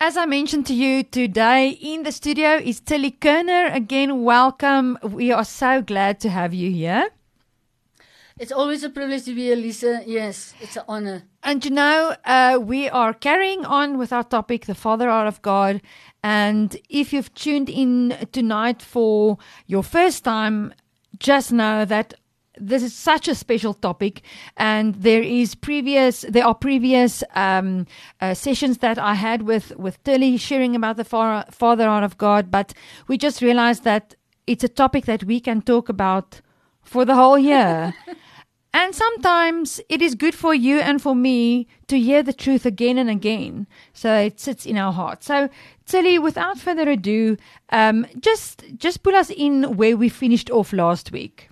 As I mentioned to you today in the studio is Tillie Korner. Again, welcome. We are so glad to have you here. It's always a privilege to be here, Lisa. Yes, it's an honor. And you know, uh, we are carrying on with our topic, the Father Heart of God. And if you've tuned in tonight for your first time, just know that this is such a special topic and there is previous there are previous um, uh, sessions that i had with with tillie sharing about the far, father heart of god but we just realized that it's a topic that we can talk about for the whole year. And sometimes it is good for you and for me to hear the truth again and again. So it sits in our heart. So tillie without further ado um, just just pull us in where we finished off last week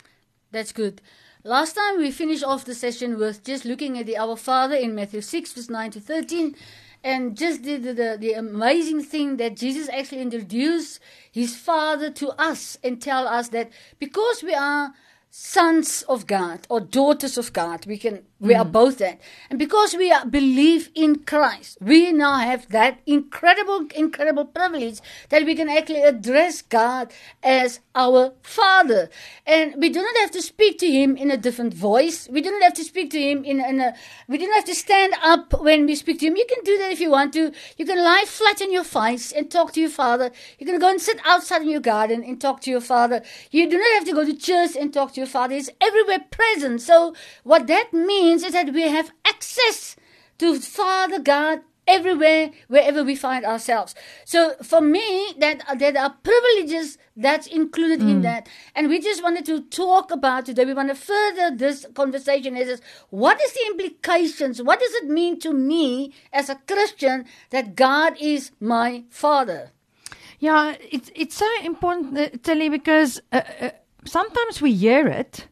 That's good. Last time we finished off the session with just looking at the Our Father in Matthew 6, verse 9 to 13, and just did the, the, the amazing thing that Jesus actually introduced his Father to us and tell us that because we are sons of God or daughters of God. We can we mm. are both that. And because we are, believe in Christ, we now have that incredible incredible privilege that we can actually address God as our father. And we do not have to speak to him in a different voice. We do not have to speak to him in, in a we do not have to stand up when we speak to him. You can do that if you want to. You can lie flat on your face and talk to your father. You can go and sit outside in your garden and talk to your father. You do not have to go to church and talk to your father. He's everywhere present. So what that means is that we have access to Father God everywhere, wherever we find ourselves. So for me, that there are privileges that's included mm. in that, and we just wanted to talk about today. We want to further this conversation. Is what is the implications? What does it mean to me as a Christian that God is my Father? Yeah, it's it's so important, uh, Tillie, because. Uh, uh, sometimes we hear it.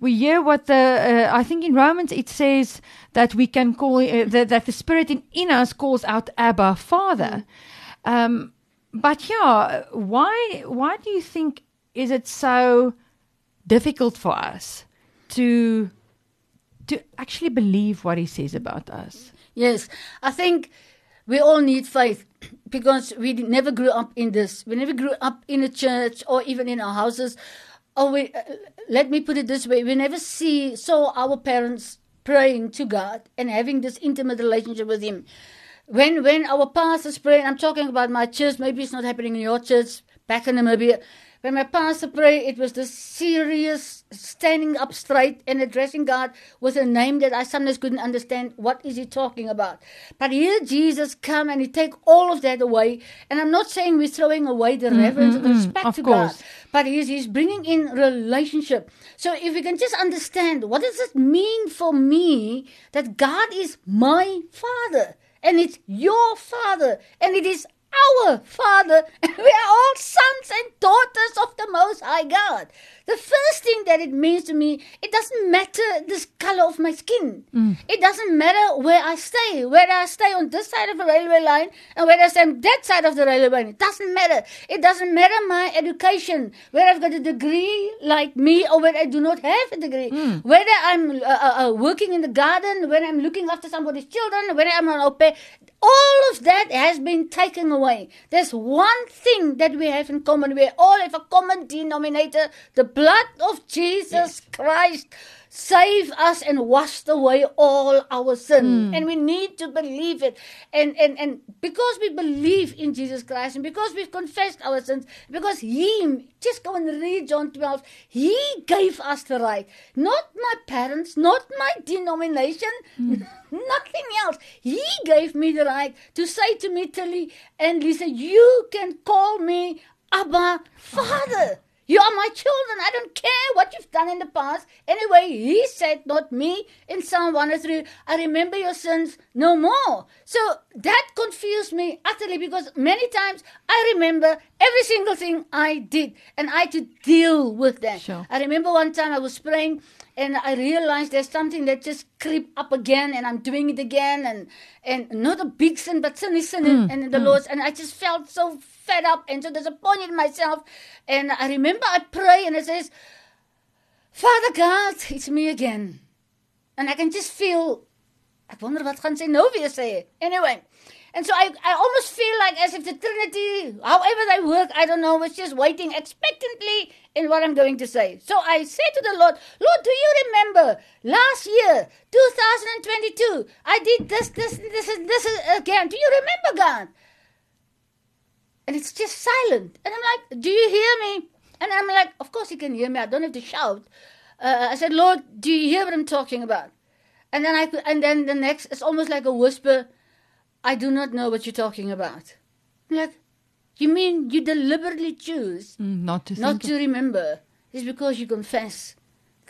We hear what the uh, I think in Romans it says that we can call uh, that, that the Spirit in, in us calls out Abba, Father. Mm. Um, but yeah, why why do you think is it so difficult for us to to actually believe what He says about us? Yes, I think we all need faith because we never grew up in this. We never grew up in a church or even in our houses oh, we, uh, let me put it this way: we never see saw our parents praying to God and having this intimate relationship with Him. When when our pastors pray, I'm talking about my church. Maybe it's not happening in your church back in Namibia. When my pastor prayed, it was the serious standing up straight and addressing God with a name that I sometimes couldn't understand. What is he talking about? But here Jesus come and he take all of that away. And I'm not saying we're throwing away the mm, reverence mm, and respect mm, to course. God, but he's, he's bringing in relationship. So if we can just understand what does it mean for me that God is my father and it's your father and it is our Father, and we are all sons and daughters of the Most High God. The first thing that it means to me, it doesn't matter the color of my skin. Mm. It doesn't matter where I stay, whether I stay on this side of the railway line and whether I stay on that side of the railway line. It doesn't matter. It doesn't matter my education, whether I've got a degree like me or whether I do not have a degree, mm. whether I'm uh, uh, uh, working in the garden, when I'm looking after somebody's children, whether I'm on au pair. All of that has been taken away. There's one thing that we have in common. We all have a common denominator the blood of Jesus yes. Christ saved us and washed away all our sin. Mm. And we need to believe it. And, and, and because we believe in Jesus Christ and because we've confessed our sins, because He, just go and read John 12, He gave us the right. Not my parents, not my denomination, mm. nothing else. He gave me the right to say to me, Tillie and Lisa, you can call me Abba Father. You are my children. I don't care what you've done in the past. Anyway, he said, not me, in Psalm 103, I remember your sins no more. So that confused me utterly because many times I remember every single thing I did and I had to deal with that. Sure. I remember one time I was praying and I realized there's something that just creep up again and I'm doing it again and and not a big sin but sin is sin mm, and the mm. Lord's and I just felt so fed up and so disappointed in myself and I remember I pray and it says Father God it's me again and I can just feel I wonder wat gaan sy nou sê anyway And so I, I almost feel like as if the Trinity, however they work, I don't know, was just waiting expectantly in what I'm going to say. So I say to the Lord, Lord, do you remember last year, 2022, I did this, this, this, this again. Do you remember, God? And it's just silent. And I'm like, do you hear me? And I'm like, of course he can hear me. I don't have to shout. Uh, I said, Lord, do you hear what I'm talking about? And then I and then the next, it's almost like a whisper. I do not know what you're talking about. I'm like, you mean you deliberately choose Mm, not to not to remember? It's because you confess.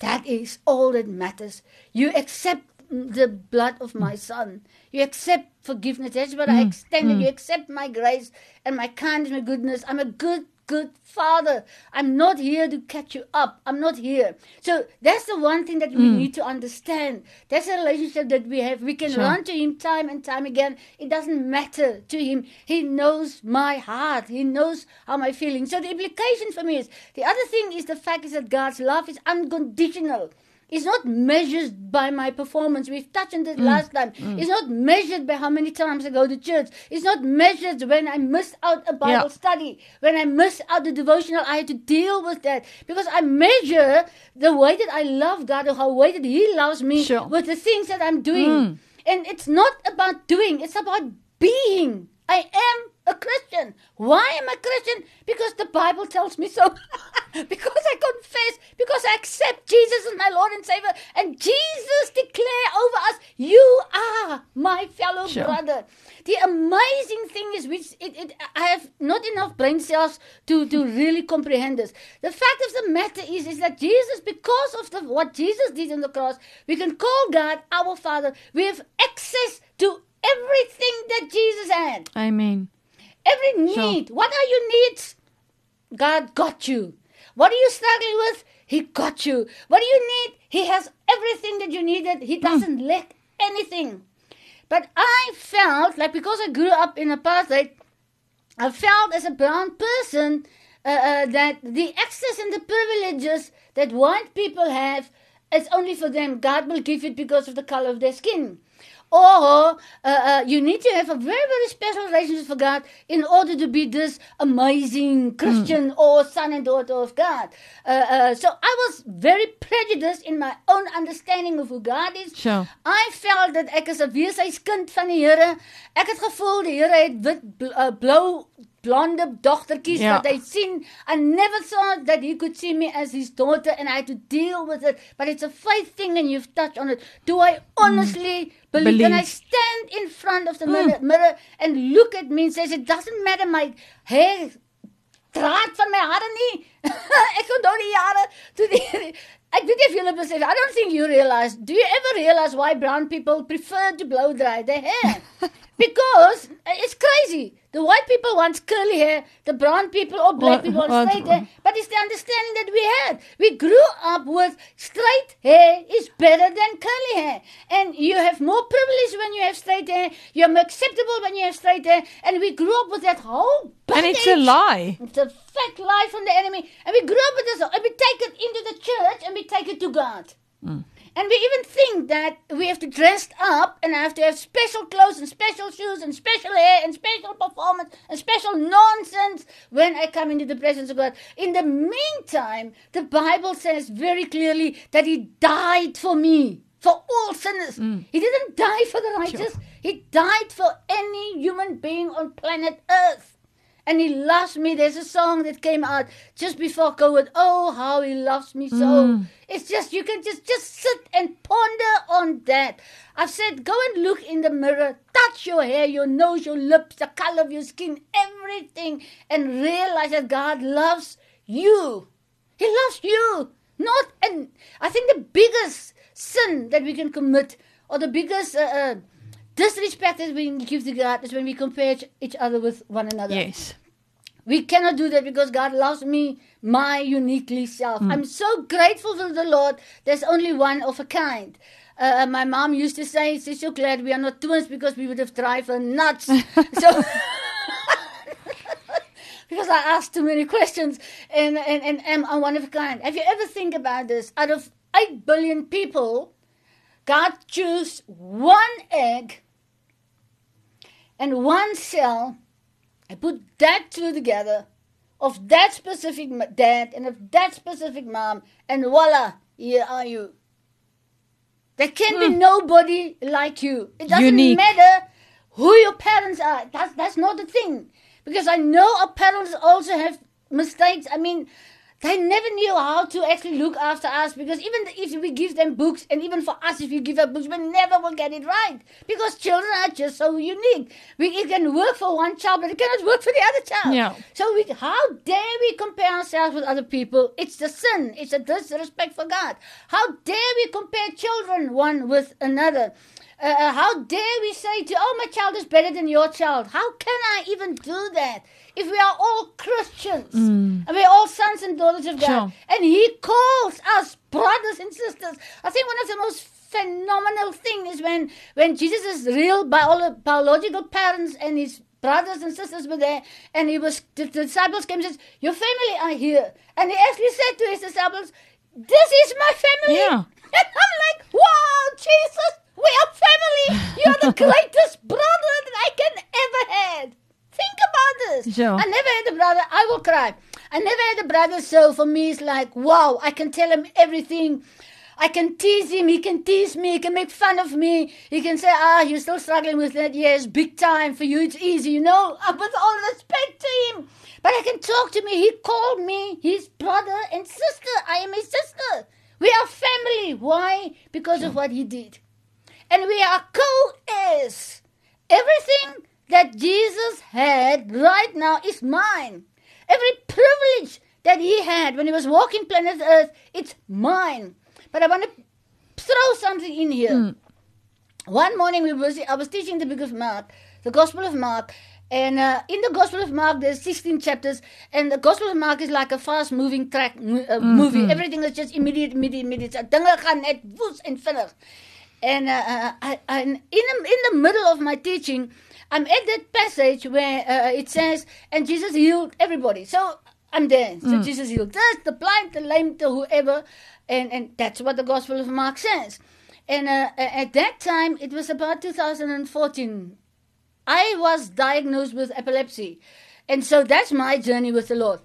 That is all that matters. You accept the blood of my son. You accept forgiveness. That's what I extended. You accept my grace and my kindness, my goodness. I'm a good, good father. I'm not here to catch you up. I'm not here. So that's the one thing that we mm. need to understand. That's a relationship that we have. We can Sure. run to him time and time again. It doesn't matter to him. He knows my heart. He knows how I'm feeling. So the implication for me is the other thing is the fact is that God's love is unconditional. It's not measured by my performance. We've touched on this Mm. last time. It's not measured by how many times I go to church. It's not measured when I missed out a Bible Yeah. study, when I missed out the devotional. I had to deal with that because I measure the way that I love God or how way that He loves me Sure. with the things that I'm doing. Mm. And it's not about doing, it's about being. I am a Christian. Why am I Christian? Because the Bible tells me so. because I confess, because I accept Jesus as my Lord and Savior. And Jesus declare over us, you are my fellow Sure. brother. The amazing thing is, which it, it, I have not enough brain cells to, to really comprehend this. The fact of the matter is, is that Jesus, because of the, what Jesus did on the cross, we can call God our Father. We have access to everything that Jesus had. Amen. Every Sure. need. What are your needs? God got you. What are you struggling with? He got you. What do you need? He has everything that you needed. He doesn't lack anything. But I felt like because I grew up in apartheid, I felt as a brown person uh, uh, that the access and the privileges that white people have, it's only for them. God will give it because of the color of their skin. Or uh, uh, you need to have a very, very special relationship for God in order to be this amazing Christian or son and daughter of God. Uh, uh, so I was very prejudiced in my own understanding of who God is. Sure. I felt dat ek is 'n weeshuiskind van die Here. Ek het gevoel die Here het wit bl uh, blou blonde dogtertjies Ja. wat hy sien. I never thought that he could see me as his daughter and I had to deal with it. But it's a faith thing and you've touched on it. Do I honestly believe? Can I Believe. stand in front of the mirror, mirror and look at me and says it doesn't matter my hair draad van my hare nie. ek onthou die jare toe die Ek weet nie of julle besef, I don't think you realize, do you ever realize why brown people prefer to blow dry their hair? because uh, it's crazy. The white people want curly hair, the brown people or black Well, people want straight hair. But it's the understanding that we had. We grew up with straight hair is better than curly hair. And you have more privilege when you have straight hair. You're more acceptable when you have straight hair. And we grew up with that whole And it's a lie. It's a fake lie from the enemy. And we grew up with this, and we take it into the church and we take it to God. And we even think that we have to dress up and have to have special clothes and special shoes and special hair and special performance and special nonsense when I come into the presence of God. In the meantime, the Bible says very clearly that He died for me, for all sinners. Mm. He didn't die for the righteous, He died for any human being on planet Earth. And he loves me. There's a song that came out just before COVID. Oh, how he loves me so. It's just you can just just sit and ponder on that. I've said go and look in the mirror, touch your hair, your nose, your lips, the color of your skin, everything, and realize that God loves you. He loves you. Not and I think the biggest sin that we can commit, or the biggest uh, uh, disrespect that we can give to God, is when we compare each- other with one another. Yes. We cannot do that because God loves me, my uniquely self. I'm so grateful to the Lord. There's only one of a kind. Uh, my mom used to say, she's so glad we are not twins because we would have drive her nuts. so, because I asked too many questions and, and, and am I'm one of a kind. Have you ever think about this? Out of 8 billion people, God chose one egg and one cell, I put that two together of that specific dad and of that specific mom, and voila, here are you. There can be hmm. nobody like you. It doesn't Unique. matter who your parents are. That's that's not the thing. Because I know our parents also have mistakes. I mean, they never knew how to actually look after us because even if we give them books and even for us if you give us books we never will get it right because children are just so unique. We it can work for one child but it cannot work for the other child. Yeah. so we, how dare we compare ourselves with other people? It's the sin. It's a disrespect for god. How dare we compare children one with another uh, how dare we say to oh my child is better than your child. How can i even do that if we are all christians? And we're all sons and daughters of god. Sure. and he calls us brothers and sisters. I think one of the most phenomenal thing is when when jesus is real bio- biological parents and his brothers and sisters were there and he was the disciples came and says your family are here. And he actually said to his disciples this is my family. Yeah. and i'm like wow jesus we are family you're the greatest brother that i can ever had think about this Sure. i never had a brother i will cry i never had a brother so for me it's like wow i can tell him everything I can tease him, he can tease me, he can make fun of me. He can say, ah, you're still struggling with that. Yes, big time. For you, it's easy, you know, uh, with all respect to him. But I can talk to me. He called me his brother and sister. I am his sister. We are family. Why? Because of what he did. And we are co heirs. Everything that Jesus had right now is mine. Every privilege that he had when he was walking planet Earth, it's mine. But I want to throw something in here. One morning we was I was teaching the book of Mark, the Gospel of Mark, and uh, in the Gospel of Mark there's 16 chapters, and the Gospel of Mark is like a fast-moving track uh, movie. Everything is just immediate, immediate, immediate. Dinge gaan net woes en vinnig. And uh, uh, I, I, in, the, in the middle of my teaching, I'm at that passage where uh, it says, and Jesus healed everybody. So I'm there. So Jesus healed this, the blind, the lame, the whoever. And, and that's what the Gospel of Mark says. And uh, at that time, it was about 2014. I was diagnosed with epilepsy. And so that's my journey with the Lord.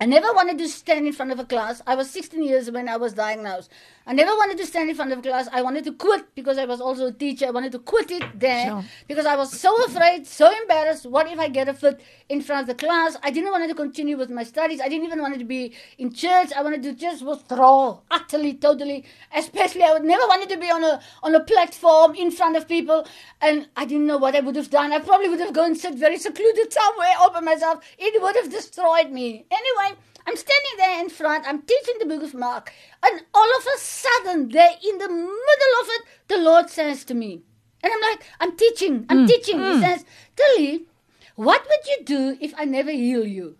I never wanted to stand in front of a class. I was 16 years when I was diagnosed. I never wanted to stand in front of class. I wanted to quit because I was also a teacher. I wanted to quit it there Sure. because I was so afraid, so embarrassed. What if I get a foot in front of the class? I didn't want to continue with my studies. I didn't even want to be in church. I wanted to just withdraw utterly, totally. Especially, I would never wanted to be on a on a platform in front of people. And I didn't know what I would have done. I probably would have gone and sit very secluded somewhere all by myself. It would have destroyed me. Anyway. I'm standing there in front, I'm teaching the book of Mark, and all of a sudden, there in the middle of it, the Lord says to me, and I'm like, I'm teaching, I'm mm, teaching. He mm. says, Tillie, what would you do if I never heal you?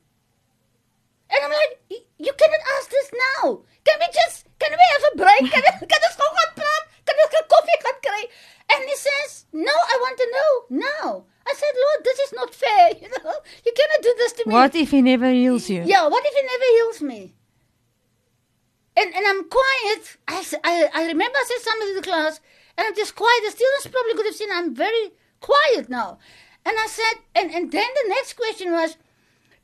And I'm like, you cannot ask this now. Can we just, can we have a break? Can, can ons gou gaan praat? Kan ons 'n koffie gaan kry? And he says, no, I want to know now. I said, Lord, this is not fair. You know, you cannot do this to me. What if he never heals you? Yeah, what if he never heals me? And and I'm quiet. I I remember I said something to the class, and I'm just quiet. The students probably could have seen I'm very quiet now. And I said, and, and then the next question was,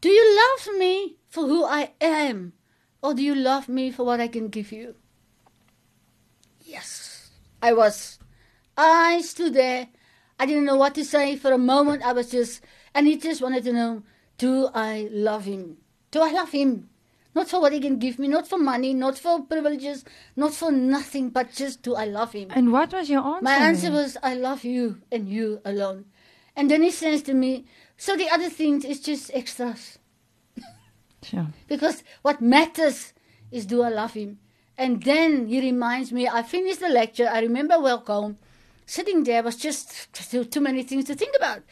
Do you love me for who I am, or do you love me for what I can give you? Yes, I was. I stood there. I didn't know what to say. For a moment, I was just, and he just wanted to know, do I love him? Do I love him? Not for what he can give me, not for money, not for privileges, not for nothing, but just do I love him? And what was your answer? My answer was, I love you and you alone. And then he says to me, so the other things is just extras. Sure. Because what matters is do I love him? And then he reminds me, I finished the lecture, I remember well home, sitting there was just too, too many things to think about.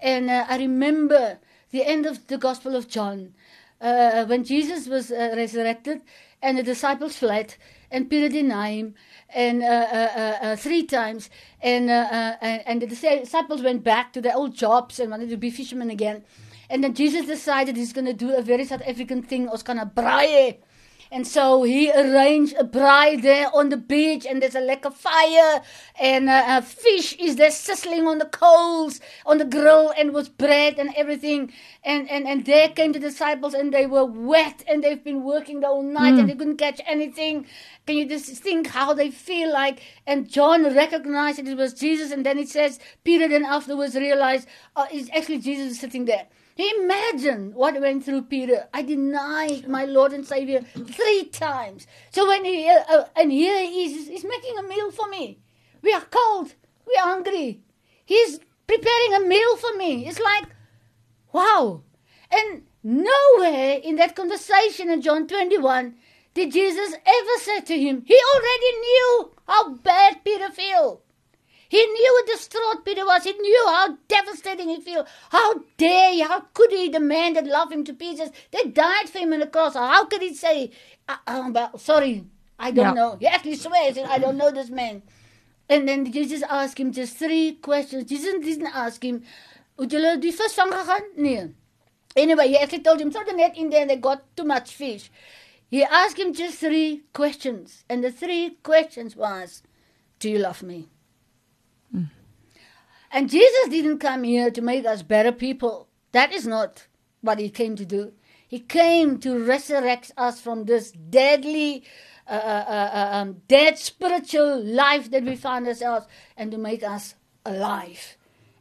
And uh, I remember the end of the Gospel of John, uh, when Jesus was uh, resurrected and the disciples fled and Peter denied him and uh, uh, uh, uh, three times and, and the disciples went back to their old jobs and wanted to be fishermen again. And then Jesus decided he's going to do a very South African thing, ons gaan 'n braai hê. And so he arranged a braai there on the beach, and there's a lekker fire, and uh, a fish is there sizzling on the coals, on the grill, and with bread and everything. And, and, and there came the disciples, and they were wet, and they've been working the whole night, and they couldn't catch anything. Can you just think how they feel like? And John recognized that it was Jesus, and then it says Peter then afterwards realized uh, it's actually Jesus sitting there. Imagine what went through Peter. I denied my Lord and Savior three times. So when he uh, uh, and here he is, he's making a meal for me. We are cold. We are hungry. He's preparing a meal for me. It's like, wow. And nowhere in that conversation in John 21 did Jesus ever say to him, he already knew how bad Peter felt. He knew how distraught Peter was. He knew how devastating he felt. How dare he, how could he, the man that loved him to pieces, that died for him on the cross, how could he say, uh, uh, well, sorry, I don't Yeah. know. He actually swears, I don't know this man. And then Jesus asked him just three questions. Jesus didn't ask him, "Hoe julle die vis vang gegaan?" Nee. Anyway, he actually told him, throw the net in there and they got too much fish. He asked him just three questions. And the three questions was, do you love me? And Jesus didn't come here to make us better people. That is not what he came to do. He came to resurrect us from this deadly, uh, uh, uh, um, dead spiritual life that we find ourselves and to make us alive.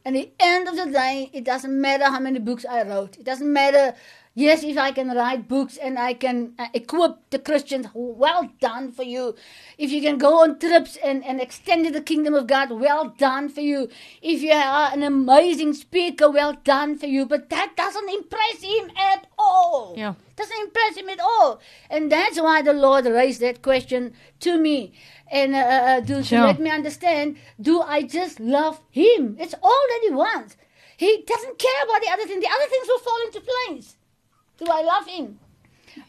And at the end of the day, it doesn't matter how many books I wrote. It doesn't matter, yes, if I can write books and I can uh, equip the Christians, well done for you. If you can go on trips and, and extend the kingdom of God, well done for you. If you are an amazing speaker, well done for you. But that doesn't impress him at all. Yeah. Doesn't impress him at all. And that's why the Lord raised that question to me. And uh, uh, to, to let me understand, do I just love him? It's all that he wants. He doesn't care about the other things. The other things will fall into place. Do I love him?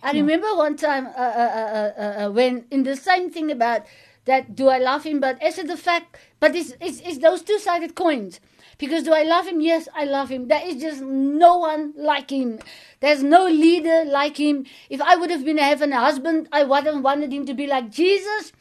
I remember one time uh, uh, uh, uh, uh, when in the same thing about that, do I love him? But as to the fact, but it's, it's, it's those two sided coins. Because do I love him? Yes, I love him. There is just no one like him. There's no leader like him. If I would have been having a husband, I would have wanted him to be like Jesus.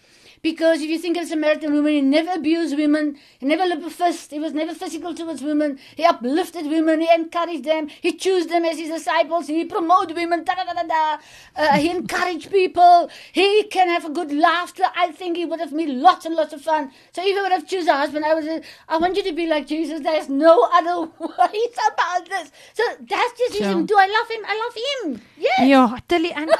Because if you think of Samaritan women, he never abused women. He never left a fist. He was never physical towards women. He uplifted women. He encouraged them. He chose them as his disciples. He promoted women. Da, da, da, da, da. Uh, he encouraged people. He can have a good laughter. I think he would have made lots and lots of fun. So if I would have chosen a husband, I would I want you to be like Jesus. There's no other ways about this. So that's just Sure. him. Do I love him? I love him. Yes. Yeah, Tillie, and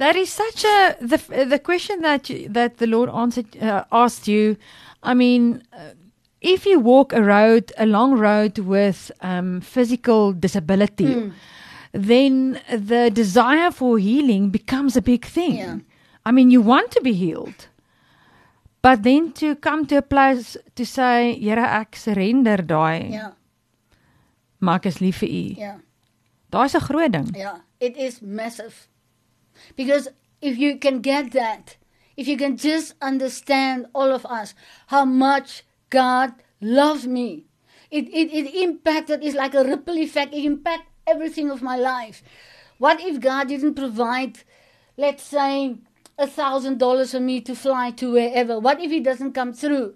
that is such a the the question that you, that the Lord answered uh, asked you. I mean, uh, if you walk a road, a long road with um, physical disability, Hmm. then the desire for healing becomes a big thing. Yeah. I mean, you want to be healed. But then to come to a place to say, Here ek surrender daai, Yeah. maar ek is lief vir u. Yeah. Daai's 'n groot ding. Yeah, it is massive. Because if you can get that, if you can just understand all of us how much God loves me, it, it, it impacted, it's like a ripple effect, it impacted everything of my life. What if God didn't provide, let's say, a thousand dollars for me to fly to wherever? What if He doesn't come through?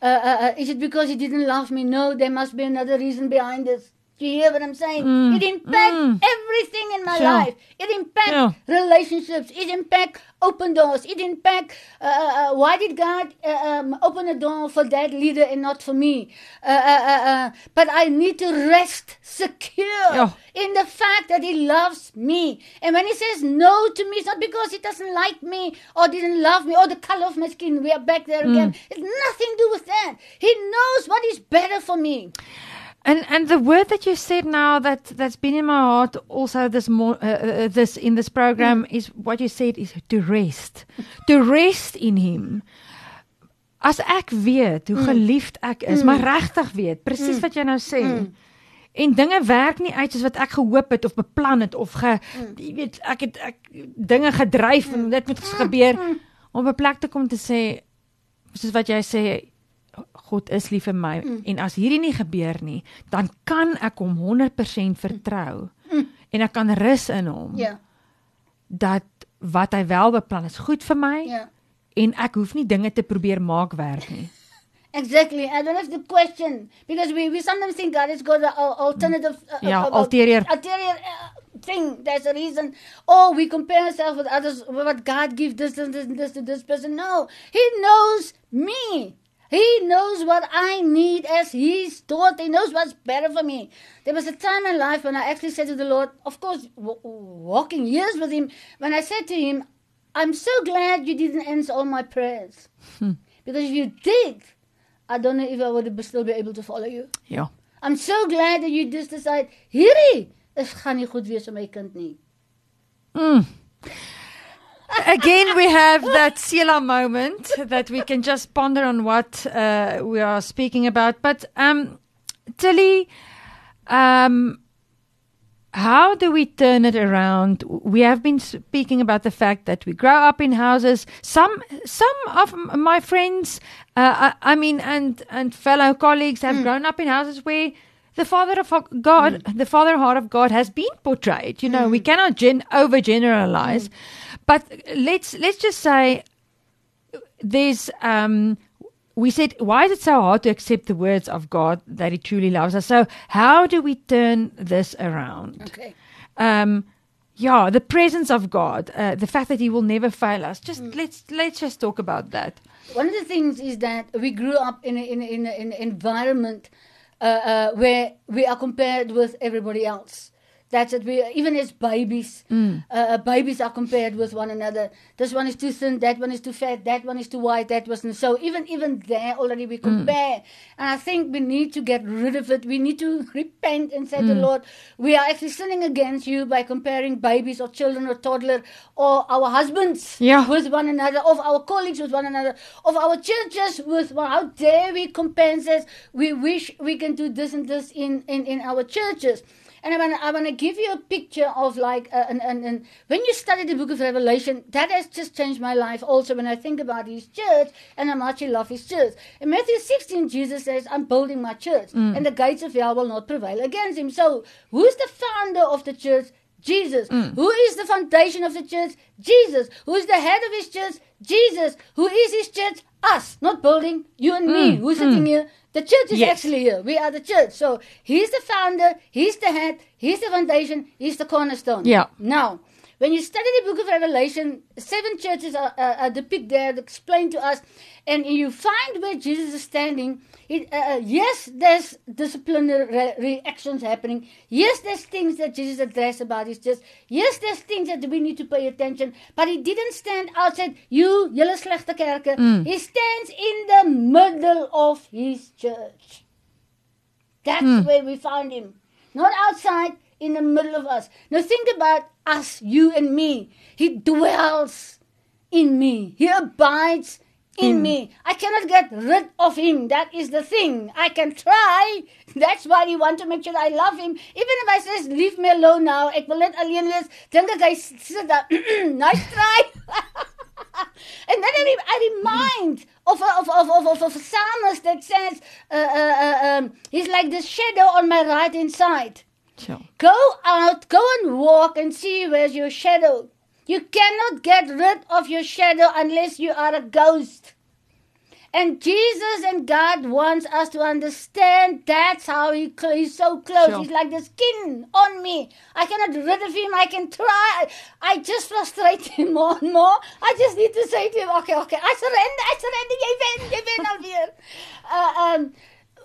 Uh, uh, uh, is it because He didn't love me? No, there must be another reason behind this. Do you hear what I'm saying? it impacts mm. everything in my life. It impacts Yeah. relationships. It impacts open doors. It impacts uh, uh, uh, why did God uh, um, open a door for that leader and not for me? Uh, uh, but I need to rest secure Yeah. in the fact that He loves me. And when He says no to me, it's not because He doesn't like me or didn't love me or the color of my skin. We are back there again. It's nothing to do with that. He knows what is better for me. And and the word that you said now that that's been in my heart also this more uh, uh, this in this program is what you said is to rest. to rest in him. As ek weet hoe geliefd ek is, maar regtig weet presies wat jy nou sê. En dinge werk nie uit soos wat ek gehoop het of beplan het of ge jy weet ek het ek dinge gedryf en dit moet gebeur om op 'n plek te kom te sê soos wat jy sê God is lief vir my mm. en as hierdie nie gebeur nie, dan kan ek hom 100% vertrou mm. en ek kan rus in hom Yeah. dat wat hy wel beplan is goed vir my Yeah. en ek hoef nie dinge te probeer maak werk nie. Exactly. I don't have to question because we, we sometimes think God has got an alternative, uh, Yeah, uh, ulterior. ulterior uh, thing. There's a reason. Oh, we compare ourselves with others. What God gives this and this and this to this person. No, He knows me. He knows what I need as He's taught. He knows what's better for me. There was a time in life when I actually said to the Lord, of course, w- walking years with Him, when I said to Him, I'm so glad you didn't answer all my prayers. Hmm. Because if you did, I don't know if I would still be able to follow you. Yeah. I'm so glad that you just decide, hierdie is gaan nie goed wees vir my kind nie. Hmm. Again, we have that Sela moment that we can just ponder on what uh, we are speaking about. But um, Tillie, um, how do we turn it around? We have been speaking about the fact that we grow up in houses. Some, some of my friends, uh, I, I mean, and and fellow colleagues have grown up in houses where the Father of God, the Father heart of God, has been portrayed. You know, we cannot gen- overgeneralize, but let's let's just say there's um we said why is it so hard to accept the words of God that he truly loves us? So how do we turn this around? Okay. um yeah the presence of God uh, the fact that he will never fail us. Just let's let's just talk about that. One of the things is that we grew up in a, in a, in, a, in an environment uh, uh, where we are compared with everybody else. That's it. We even as babies, uh, uh, babies are compared with one another. This one is too thin. That one is too fat. That one is too white. That wasn't so. Even even there already we compare, and I think we need to get rid of it. We need to repent and say to the Lord, we are actually sinning against you by comparing babies or children or toddler or our husbands Yeah. with one another, of our colleagues with one another, of our churches with one. How dare we compare and says we wish we can do this and this in, in, in our churches. And I want I want to give you a picture of like, uh, and, and, and when you study the book of Revelation, that has just changed my life also when I think about his church and how much he loves his church. In Matthew 16, Jesus says, I'm building my church, and the gates of hell will not prevail against him. So, who's the founder of the church? Jesus. Mm. Who is the foundation of the church? Jesus. Who is the head of his church? Jesus. Who is his church? Us. Not building. You and me. Mm, Who's sitting mm. here? The church is Yes. actually here. We are the church. So he's the founder, he's the head, he's the foundation, he's the cornerstone. Yeah. Now, when you study the book of Revelation, seven churches are, are, are depicted there, explained to us, and you find where Jesus is standing. It, uh, uh, yes, there's disciplinary re- reactions happening. Yes, there's things that Jesus addressed about his church. Yes, there's things that we need to pay attention. But he didn't stand outside, you, julle slechte kerke. He stands in the middle of his church. That's where we found him. Not outside, in the middle of us. Now think about us, you and me. He dwells in me. He abides in me. I cannot get rid of him. That is the thing. I can try. That's why he want to make sure I love him. Even if I says, leave me alone now, ek wil net alleen wees, dink ek hy sit daar, nice try. and then I, re- I remind of of, of, of, of, of a psalmist that says, uh, uh, uh, um, he's like the shadow on my right hand side. Sure. Go out, go and walk and see where's your shadow. You cannot get rid of your shadow unless you are a ghost. And Jesus and God wants us to understand that's how he cl- he's so close. Sure. He's like the skin on me. I cannot rid of him. I can try. I just frustrate him more and more. I just need to say to him, okay, okay, I surrender, I surrender. Jy wen, jy wen alweer. Uh, um,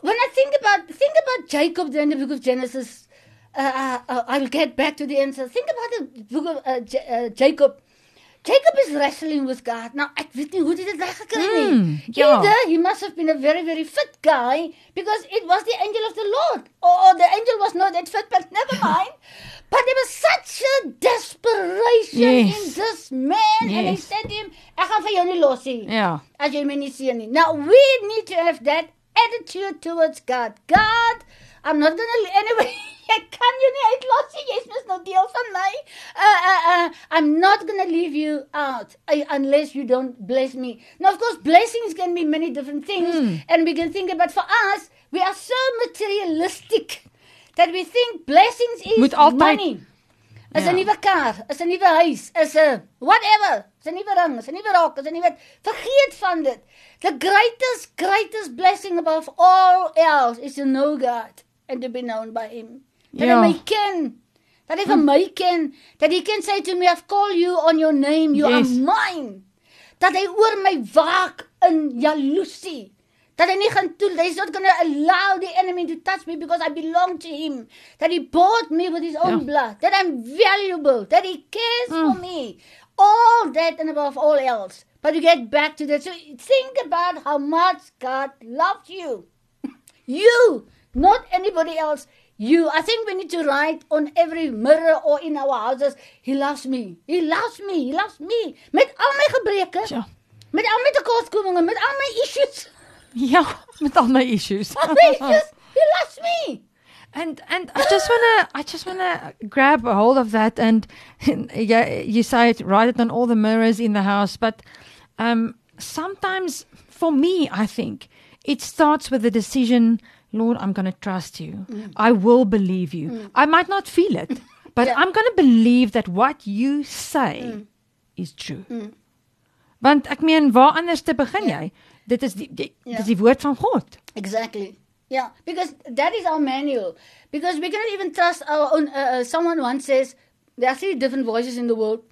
when I think about think about Jacob there the book of Genesis, uh, uh, uh, I'll get back to the answer. Think about the book of uh, J- Jacob. Jacob is wrestling with God. Now, ek weet nie hoe dit reg gekry nie. Mm, ja. Either he must have been a very, very fit guy because it was the angel of the Lord. Or, or the angel was not that fit, but never mind. but there was such a desperation Yes. in this man. And he Yes. said to him, ek gaan vir jou nie los nie. Ja. As jy my nie sien nie. Now, we need to have that attitude towards God. God, I'm not going to anyway. Ek kan jou nie uitlos nie. Jy's mos nou deel van my. Uh uh uh I'm not going to leave you out uh, unless you don't bless me. Now of course blessings can be many different things and we can think about for us we are so materialistic that we think blessings is Moet altyd- money. is 'n Ja. nuwe kar, is 'n nuwe huis, is 'n whatever, is 'n nuwe ring, is 'n nuwe rok, is 'n nuwe vergeet van dit. The greatest greatest blessing above all else is to know God and to be known by him. Dat Ja. hy my ken. Dat hy vir my ken, dat hy kan say to me I've called you on your name, you Yes. are mine. Dat hy oor my waak in jaloesie. Dat hy nie gaan toe, he's not going to allow the enemy to touch me because I belong to him. That he bought me with his own Ja. blood. That I'm valuable. That he cares Mm. for me. All that and above all else. But to get back to that, so think about how much God loves you. You, not anybody else. You. I think we need to write on every mirror or in our houses, He loves me. He loves me. He loves me. Met al my gebreke, Ja. met al my tekortkominge, met al my issues. Ja, met al my issues. Al my issues. He loves me. And and I just wanna I just wanna grab a hold of that and yeah, you say it, write it on all the mirrors in the house. But um, sometimes for me, I think it starts with the decision. Lord, I'm going to trust you. I will believe you. I might not feel it, but Yeah. I'm going to believe that what you say is true. Want ek meen, waar anders te begin Ja. jy? Dit is die, die Ja. dit is die woord van God. Exactly. Yeah, because that is our manual. Because we cannot even trust our own. Uh, uh, someone once says there are three different voices in the world.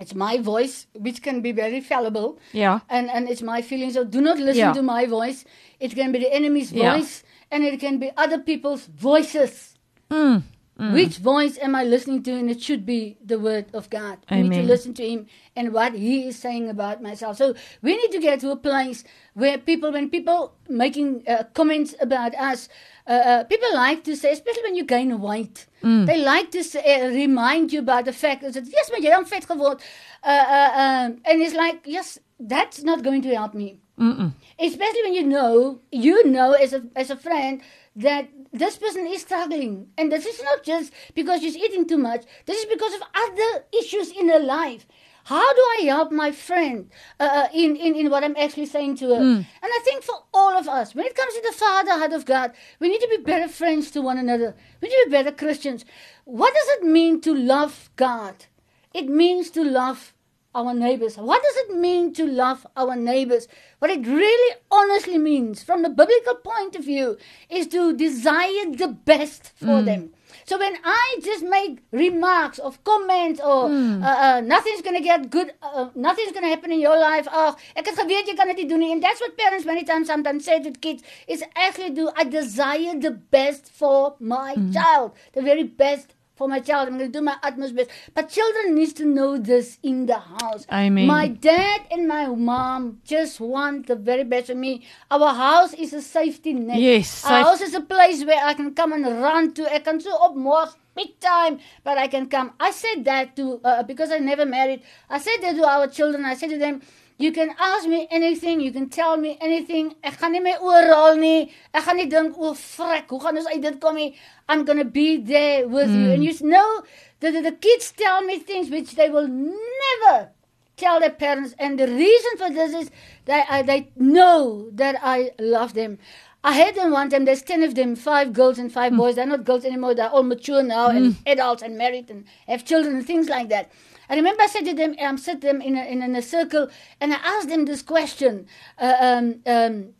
It's my voice, which can be very fallible, Ja. and and it's my feelings. So do not listen Yeah. to my voice. It can be the enemy's Yeah. voice, and it can be other people's voices. Mm. Which voice am I listening to? And it should be the word of God. I need to listen to Him and what He is saying about myself. So we need to get to a place where people, when people making uh, comments about us, uh, uh, people like to say, especially when you gain weight, they like to say, uh, remind you about the fact that yes, maar jy het vet geword, uh, uh, um, and it's like yes, that's not going to help me Mm-mm. especially when you know you know as a as a friend that this person is struggling. And this is not just because she's eating too much. This is because of other issues in her life. How do i help my friend uh, uh, in, in in what i'm actually saying to her? And i think for all of us when it comes to the fatherhood of god we need to be better friends to one another. We need to be better christians. What does it mean to love god? It means to love our neighbors. What does it mean to love our neighbors? What it really honestly means, from the biblical point of view, is to desire the best for them. So when I just make remarks of comments or uh, uh, nothing's going to get good, uh, nothing's going to happen in your life. Oh, ek het geweet jy kan dit nie doen nie. And that's what parents many times sometimes say to kids is actually do I desire the best for my child, the very best for my child. I'm going to do my utmost best. But children needs to know this in the house. I mean, My dad and my mom just want the very best for me. Our house is a safety net. Yes, Our safe- house is a place where I can come and run to. I can so op mos big time, but I can come. I said that to uh, because I never married. I said that to our children. I said to them. You can ask me anything, you can tell me anything. Ek gaan nie my oorhaal nie. Ek gaan nie dink o, frek, hoe gaan ons uit dit kom nie? I'm going to be there with you. And you know the, the the kids tell me things which they will never tell their parents and the reason for this is that I, they know that I love them. I had them one time, there's 10 of them, five girls and five boys. They're not girls anymore, they're all mature now and adults and married and have children and things like that. I remember I said to them, I'm sit them in a, in, in a circle and I asked them this question uh, um, um,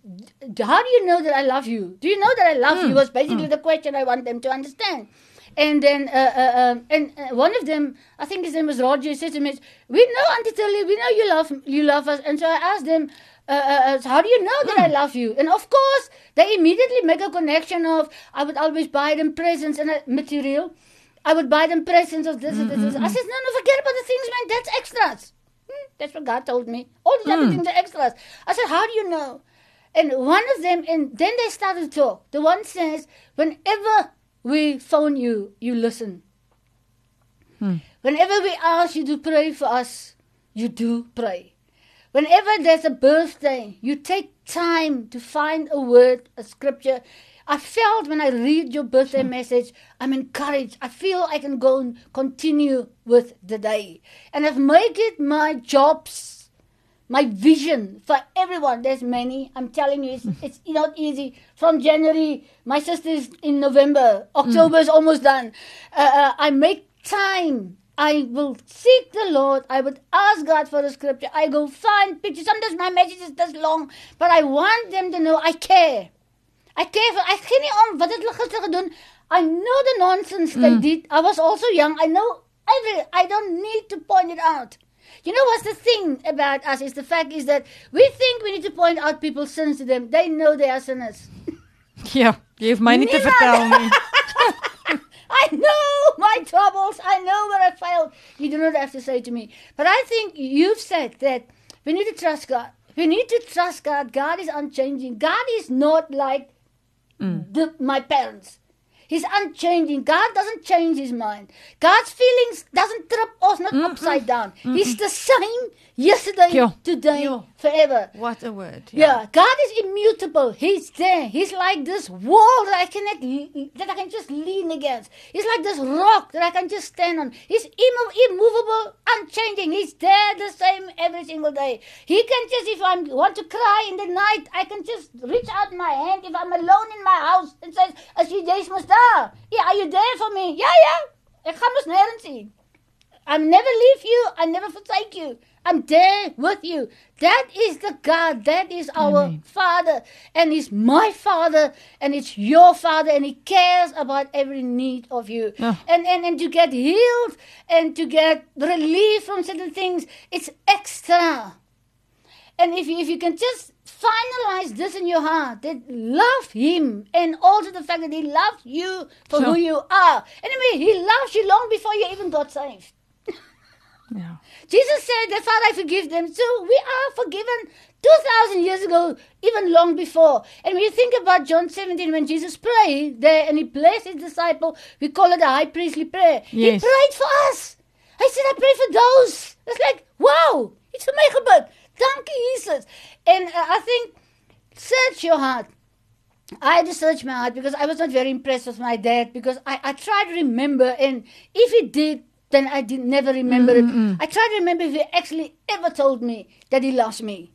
How do you know that I love you? Do you know that I love you? Was basically the question I want them to understand. And then, uh, uh, um, and uh, one of them, I think his name was Roger, he said to me, "We know, Auntie Tillie, we know you love you love us." And so I asked them, uh, uh, uh, "How do you know that I love you?" And of course, they immediately make a connection of I would always buy them presents and uh, material. I would buy them presents of this and this. I mm-hmm. said, "No, no, forget about the things, man. That's extras." Hmm, that's what God told me. All these other hmm. things are extras. I said, "How do you know?" And one of them, and then they started to talk. The one says, "Whenever." we phone you, you listen. Hmm. Whenever we ask you to pray for us, you do pray. Whenever there's a birthday, you take time to find a word, a scripture. I felt when I read your birthday message, I'm encouraged. I feel I can go and continue with the day. And I've made it my jobs my vision for everyone. There's many. I'm telling you, it's, it's not easy. From January, my sister's in November. October is almost done. Uh, uh, I make time I will seek the Lord. I would ask God for a scripture. I go find pictures. Sometimes my message is this long, but I want them to know I care. I care for. I gee nie om wat het hulle gister gedoen. I know the nonsense they hmm. did. I was also young. I know every. I don't need to point it out. You know what's the thing about us is the fact is that we think we need to point out people's sins to them. They know they are sinners. Ja, jy hoef my nie te Niemand- vertel nie. I know my troubles. I know where I failed. You do not have to say to me. But I think you've said that we need to trust God. We need to trust God. God is unchanging. God is not like the, my parents. He's unchanging. God doesn't change his mind. God's feelings doesn't trip us not mm-hmm. upside down. Mm-hmm. He's the same yesterday, Yeah. today, Yeah. forever. What a word. Yeah, God is immutable. He's there. He's like this wall that I cannot that I can just lean against. He's like this rock that I can just stand on. He's immo- immovable, unchanging. He's there the same every single day. He can just if I want to cry in the night, I can just reach out my hand if I'm alone in my house and say, "As jy jy's mos daar. Yeah, are you there for me? Yeah, yeah. Ek gaan mos nêrens heen. I never leave you. I never forsake you. I'm there with you. That is the God. That is our Amen. Father. And He's my Father. And it's your Father. And He cares about every need of you. Yeah. And, and, and to get healed and to get relief from certain things, it's extra. And if you, if you can just finalize this in your heart, that love Him and also the fact that He loves you for Sure. who you are. Anyway, He loves you long before you even got saved. yeah. Jesus said that Father, I forgive them. So we are forgiven 2,000 years ago, even long before. And when you think about John 17, when Jesus prayed there and he blessed his disciple, we call it a high priestly prayer. Yes. He prayed for us. I said, I pray for those. It's like, wow, it's a megabat. Dankie, Jesus. And uh, I think, search your heart. I had to search my heart because I was not very impressed with my dad because I, I tried to remember and if he did, then I did never remember it. I tried to remember if he actually ever told me that he loves me.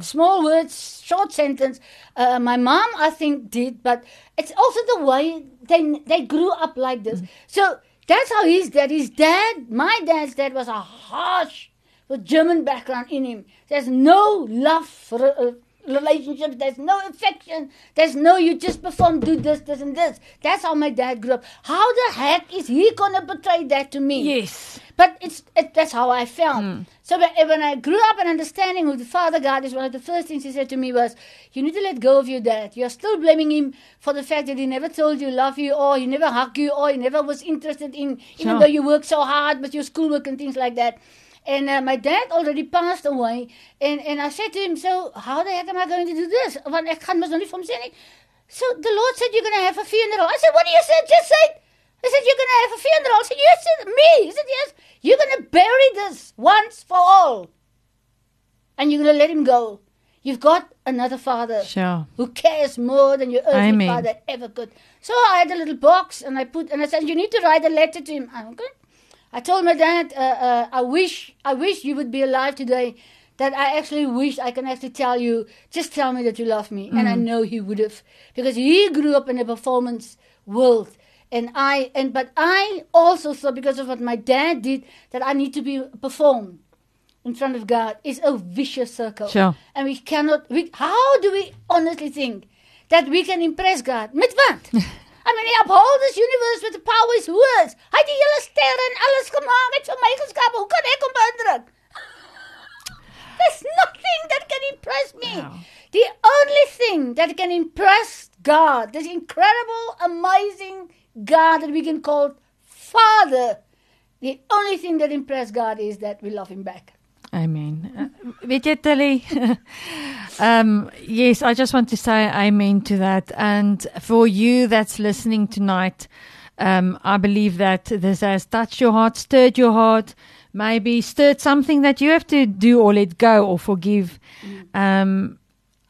Small words, short sentence. Uh, my mom, I think, did, but it's also the way they they grew up like this. So that's how his dad. His dad, my dad's dad, was a harsh, with German background in him. There's no love for uh, relationships. There's no affection. There's no you just perform, do this, this, and this. That's how my dad grew up. How the heck is he gonna betray that to me? Yes. But it's it, that's how I felt. So when, when I grew up and understanding who the Father God is, one of the first things He said to me was, "You need to let go of your dad. You're still blaming him for the fact that he never told you love you, or he never hugged you, or he never was interested in, even though you worked so hard with your schoolwork and things like that." And uh, my dad already passed away, and, and I said to him, "So how the heck am I going to do this? Want ek gaan mos nou nie vir hom sê nie." So the Lord said, You're going to have a funeral. I said, What do you say? Just say. I said, You're going to have a funeral. I said, Yes, said, me. He said, Yes. You're going to bury this once for all. And you're going to let him go. You've got another father Sure. who cares more than your earthly Amen. father ever could. So I had a little box and I put, and I said, You need to write a letter to him. I'm good. I told my dad, uh, uh, I wish, I wish you would be alive today. That I actually wish I can actually tell you, just tell me that you love me, and I know he would have, because he grew up in a performance world, and I, and but I also thought because of what my dad did that I need to be perform in front of God is a vicious circle, Sure. and we cannot. We, how do we honestly think that we can impress God? Met wat? I mean, hy uphold this universe with the power of his words. Het die hele sterre en alles gemaak het vir my geskape. Hoe kan ek hom beïndruk? There's nothing that can impress me. Wow. The only thing that can impress God, this incredible, amazing God that we can call Father, the only thing that impress God is that we love Him back. Amen. Jy um yes, I just want to say amen to that. And for you that's listening tonight um I believe that this has touched your heart, stirred your heart, maybe stirred something that you have to do or let go or forgive. Um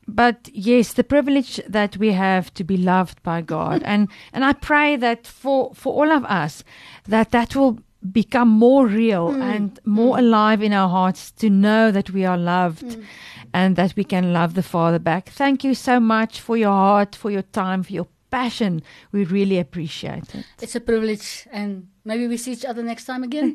but yes, the privilege that we have to be loved by God, and and I pray that for for all of us, that that will become more real mm. and more mm. alive in our hearts to know that we are loved, mm. and that we can love the Father back. Thank you so much for your heart, for your time, for your passion. We really appreciate it. It's a privilege and Maybe we see each other next time again.